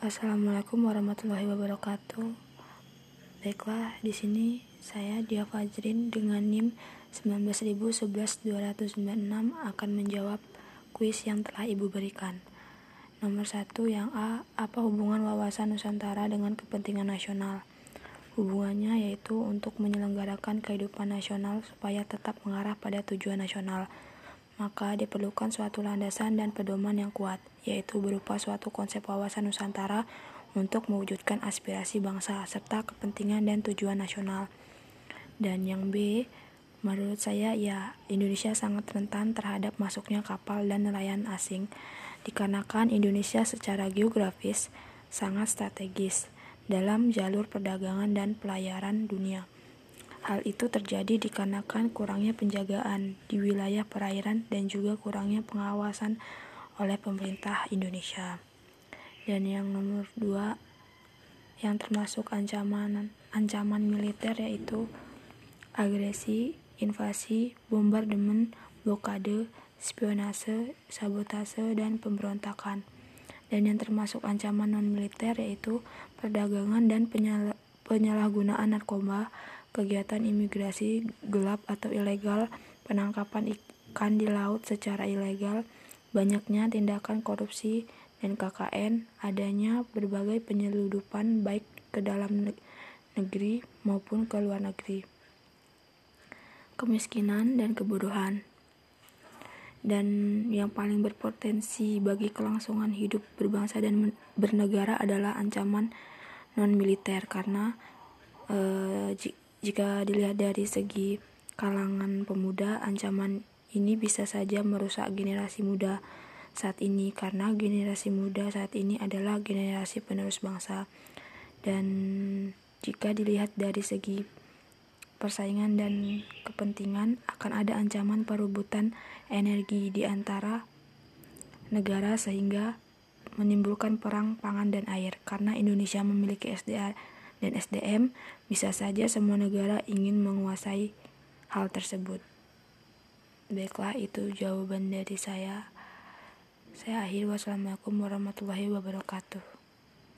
Assalamualaikum warahmatullahi wabarakatuh. Baiklah, di sini saya Dia Fajrin dengan NIM 1911296 akan menjawab kuis yang telah Ibu berikan. Nomor satu yang A, apa hubungan wawasan Nusantara dengan kepentingan nasional? Hubungannya yaitu untuk menyelenggarakan kehidupan nasional supaya tetap mengarah pada tujuan nasional maka diperlukan suatu landasan dan pedoman yang kuat, yaitu berupa suatu konsep wawasan Nusantara untuk mewujudkan aspirasi bangsa serta kepentingan dan tujuan nasional. Dan yang B, menurut saya ya Indonesia sangat rentan terhadap masuknya kapal dan nelayan asing dikarenakan Indonesia secara geografis sangat strategis dalam jalur perdagangan dan pelayaran dunia. Hal itu terjadi dikarenakan kurangnya penjagaan di wilayah perairan dan juga kurangnya pengawasan oleh pemerintah Indonesia. Dan yang nomor dua, yang termasuk ancaman ancaman militer yaitu agresi, invasi, bombardemen, blokade, spionase, sabotase, dan pemberontakan. Dan yang termasuk ancaman non-militer yaitu perdagangan dan penyalahgunaan narkoba, kegiatan imigrasi gelap atau ilegal, penangkapan ikan di laut secara ilegal, banyaknya tindakan korupsi dan KKN, adanya berbagai penyeludupan baik ke dalam negeri maupun ke luar negeri. Kemiskinan dan kebodohan. Dan yang paling berpotensi bagi kelangsungan hidup berbangsa dan bernegara adalah ancaman non militer karena eh, jika dilihat dari segi kalangan pemuda, ancaman ini bisa saja merusak generasi muda saat ini karena generasi muda saat ini adalah generasi penerus bangsa. Dan jika dilihat dari segi persaingan dan kepentingan akan ada ancaman perebutan energi di antara negara sehingga menimbulkan perang pangan dan air karena Indonesia memiliki SDA dan SDM, bisa saja semua negara ingin menguasai hal tersebut. Baiklah, itu jawaban dari saya. Saya akhir wassalamualaikum warahmatullahi wabarakatuh.